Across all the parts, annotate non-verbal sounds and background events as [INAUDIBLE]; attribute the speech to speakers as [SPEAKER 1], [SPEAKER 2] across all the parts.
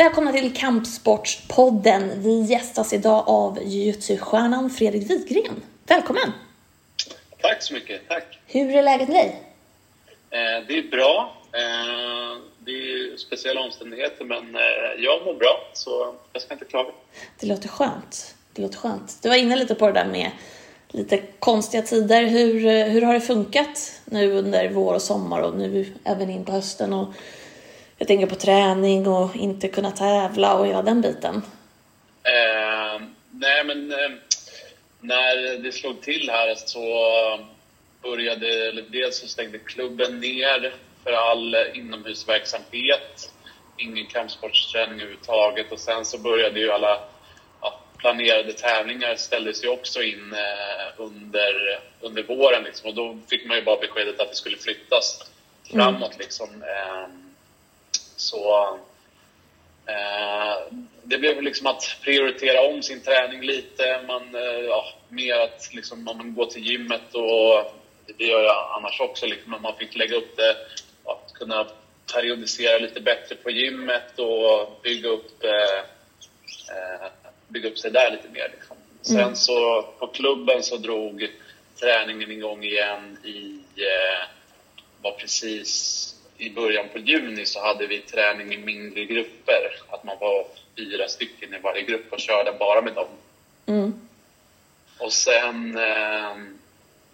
[SPEAKER 1] Välkomna till Kampsportspodden. Vi gästas idag av jujutsu-stjärnan Fredrik Wigren. Välkommen!
[SPEAKER 2] Tack så mycket, tack!
[SPEAKER 1] Hur är läget med dig?
[SPEAKER 2] Eh, det är bra. Eh, det är speciella omständigheter, men eh, jag mår bra, så jag ska inte klaga.
[SPEAKER 1] Det låter skönt. Det låter skönt. Du var inne lite på det där med lite konstiga tider. Hur, hur har det funkat nu under vår och sommar och nu även in på hösten? Och jag tänker på träning och inte kunna tävla och hela den biten.
[SPEAKER 2] Eh, nej, men eh, när det slog till här så började, eller dels så stängde klubben ner för all inomhusverksamhet. Ingen kampsportsträning överhuvudtaget och sen så började ju alla ja, planerade tävlingar ställdes ju också in eh, under, under våren liksom, och då fick man ju bara beskedet att det skulle flyttas framåt liksom. Så eh, det blev liksom att prioritera om sin träning lite. Man, eh, ja, mer att liksom, om man går till gymmet och det gör jag annars också. Liksom, man fick lägga upp det, att kunna periodisera lite bättre på gymmet och bygga upp, eh, eh, bygga upp sig där lite mer. Liksom. Sen mm. så på klubben så drog träningen igång igen i, eh, var precis i början på juni så hade vi träning i mindre grupper. Att man var fyra stycken i varje grupp och körde bara med dem. Mm. Och sen eh,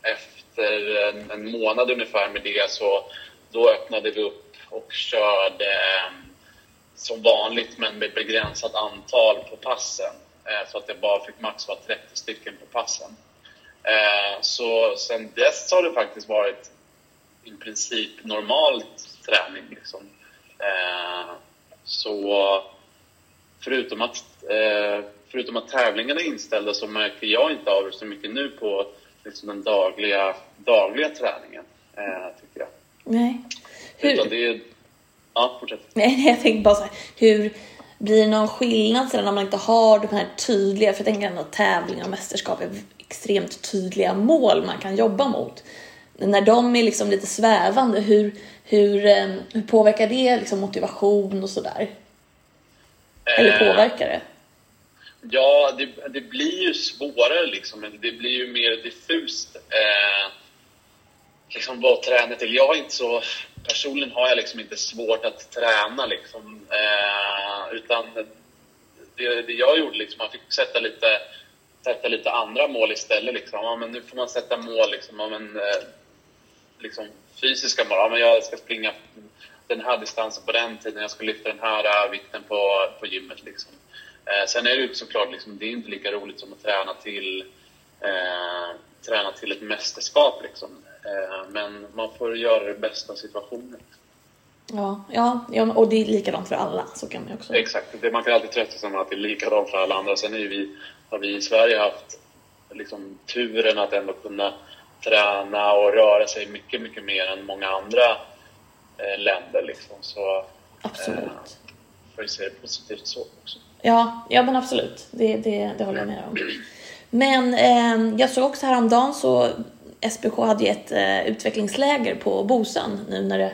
[SPEAKER 2] efter en, en, månad ungefär med det så då öppnade vi upp och körde eh, som vanligt men med begränsat antal på passen. Eh, så att det bara fick max vara 30 stycken på passen. Eh, så sen dess har det faktiskt varit i princip normalt träning. Liksom. Eh, så förutom att, eh, förutom att tävlingarna är inställda så märker jag inte av det så mycket nu på liksom, den dagliga, dagliga träningen, eh, tycker jag.
[SPEAKER 1] Nej.
[SPEAKER 2] Hur... Utan det är... Ja, fortsätt. [LAUGHS]
[SPEAKER 1] Nej, jag tänkte bara så här, hur blir det någon skillnad sen när man inte har de här tydliga, för jag tänker ändå att tävlingar och mästerskap är extremt tydliga mål man kan jobba mot. När de är liksom lite svävande, hur, hur, eh, hur påverkar det liksom motivation och sådär? Eller eh, påverkar det?
[SPEAKER 2] Ja, det, det, blir ju svårare liksom. Det blir ju mer diffust. Eh, liksom vad träna till. Jag har inte så... Personligen har jag liksom inte svårt att träna liksom. Eh, utan det, det jag gjorde liksom, man fick sätta lite, sätta lite andra mål istället liksom. Ja, men nu får man sätta mål liksom. Ja, men, eh, liksom fysiska mål. Ja, men jag ska springa den här distansen på den tiden, jag ska lyfta den här äh, vikten på, på gymmet. Liksom. Eh, sen är det såklart, liksom, det är inte lika roligt som att träna till, eh, träna till ett mästerskap. Liksom. Eh, men man får göra det bästa av situationen.
[SPEAKER 1] Ja, ja, ja, och det är likadant för alla. Så kan man också.
[SPEAKER 2] Exakt, det, man kan alltid trösta sig med att det är likadant för alla andra. Sen är vi, har vi i Sverige haft liksom, turen att ändå kunna träna och röra sig mycket, mycket mer än många andra eh, länder. Liksom. Så,
[SPEAKER 1] absolut. Eh,
[SPEAKER 2] får vi se det positivt så också.
[SPEAKER 1] Ja, ja men absolut. Det, det, det håller jag med om. Men eh, jag såg också häromdagen så SBK hade ju ett eh, utvecklingsläger på Bosön nu när det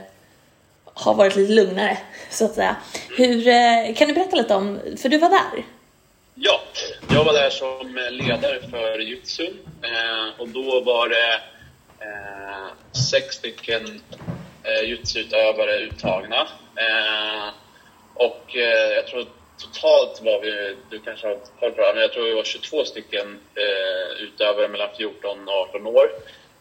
[SPEAKER 1] har varit lite lugnare så att säga. Hur, eh, kan du berätta lite om, för du var där?
[SPEAKER 2] Ja, jag var där som ledare för Jutsu eh, och då var det eh, sex stycken eh, jutsuutövare uttagna. Eh, och eh, jag tror totalt var vi, du kanske har koll på det men jag tror vi var 22 stycken eh, utövare mellan 14 och 18 år.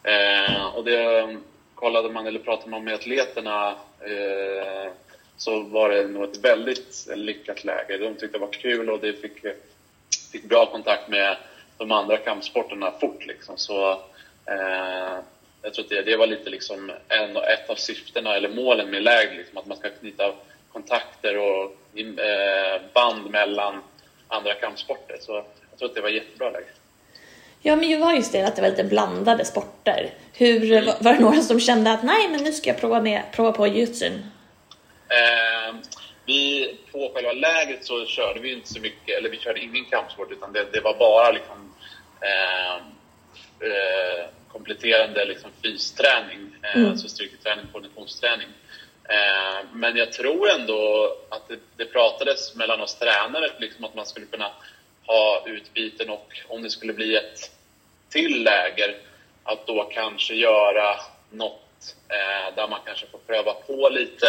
[SPEAKER 2] Eh, och det eh, kollade man, eller pratade man med atleterna eh, så var det nog ett väldigt lyckat läge. De tyckte det var kul och de fick, fick bra kontakt med de andra kampsporterna fort. Liksom. Så, eh, jag tror att det, det var lite liksom en, ett av syftena eller målen med läger, liksom, att man ska knyta kontakter och eh, band mellan andra kampsporter. Så jag tror att det var jättebra läge.
[SPEAKER 1] Ja, men ju var just det att det var lite blandade sporter. Hur. Var det några som kände att nej, men nu ska jag prova, med, prova på jujutsun?
[SPEAKER 2] Eh, vi, på själva lägret så körde vi inte så mycket, eller vi körde ingen kampsport utan det, det var bara liksom, eh, eh, kompletterande liksom, fysträning, eh, mm. alltså styrketräning, konditionsträning. Eh, men jag tror ändå att det, det pratades mellan oss tränare, liksom att man skulle kunna ha utbyten och om det skulle bli ett till läger, att då kanske göra något eh, där man kanske får pröva på lite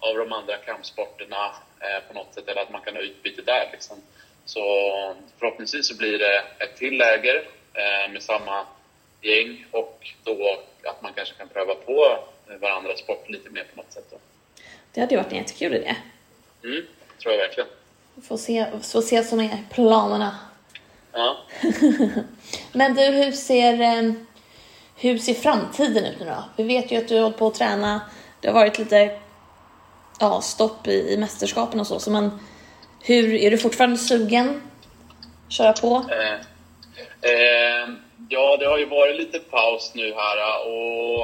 [SPEAKER 2] av de andra kampsporterna eh, på något sätt, eller att man kan ha utbyte där. Liksom. Så förhoppningsvis så blir det ett till läger eh, med samma gäng och då att man kanske kan pröva på varandras sport lite mer på något sätt. Då.
[SPEAKER 1] Det hade ju varit en jättekul idé.
[SPEAKER 2] Mm, tror jag verkligen.
[SPEAKER 1] Får se, får se som är planerna.
[SPEAKER 2] Ja. [LAUGHS]
[SPEAKER 1] Men du, hur ser, eh, hur ser framtiden ut nu då? Vi vet ju att du har hållit på att träna. Det har varit lite ja, stopp i, i mästerskapen och så, så men hur, är du fortfarande sugen? Köra på?
[SPEAKER 2] Eh, eh, ja, det har ju varit lite paus nu här och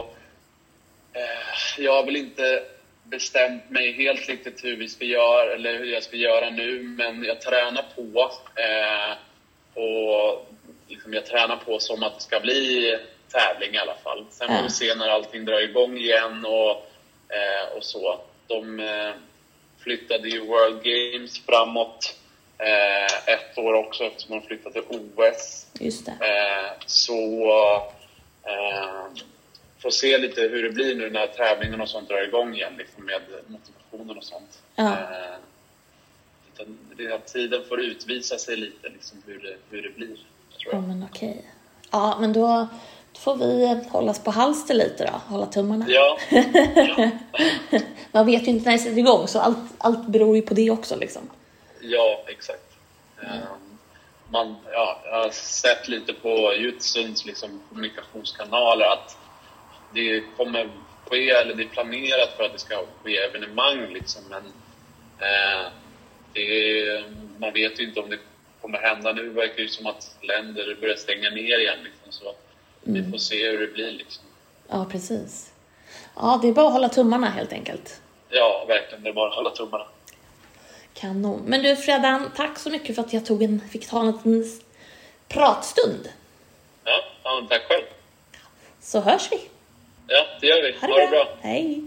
[SPEAKER 2] eh, jag har väl inte bestämt mig helt riktigt hur vi ska göra eller hur jag ska göra nu, men jag tränar på. Eh, och liksom jag tränar på som att det ska bli tävling i alla fall. Sen får vi se när allting drar igång igen och, eh, och så. De eh, flyttade ju World Games framåt eh, ett år också eftersom de flyttade till OS.
[SPEAKER 1] Just det.
[SPEAKER 2] Eh, så får se lite hur det blir nu när tävlingen och sånt drar igång igen liksom med motivationen och sånt.
[SPEAKER 1] Ja.
[SPEAKER 2] Att tiden får utvisa sig lite liksom hur, det, hur det blir. Tror
[SPEAKER 1] Ja,
[SPEAKER 2] jag.
[SPEAKER 1] men okej. Ja, men då, då får vi hållas på halster lite då, hålla tummarna.
[SPEAKER 2] Ja, ja, [LAUGHS]
[SPEAKER 1] Man vet ju inte när det sätter igång, så allt, allt beror ju på det också liksom.
[SPEAKER 2] ja, exakt. Ehm, man, ja, jag har sett lite på Jutsuns liksom, kommunikationskanaler att det kommer ske, eller det är planerat för att det ska ske evenemang liksom, men eh, det man vet ju inte om det kommer hända. Nu verkar det som att länder börjar stänga ner igen liksom, så vi får se hur det blir liksom.
[SPEAKER 1] Ja, precis. Ja, det är bara att hålla tummarna helt enkelt.
[SPEAKER 2] Ja, verkligen. Det är bara att hålla tummarna.
[SPEAKER 1] Kanon. Men du Fredan, tack så mycket för att jag tog en, fick ta en liten pratstund.
[SPEAKER 2] Ja, ja tack själv.
[SPEAKER 1] Så hörs vi.
[SPEAKER 2] Ja, det gör vi. Ha det bra.
[SPEAKER 1] Hej.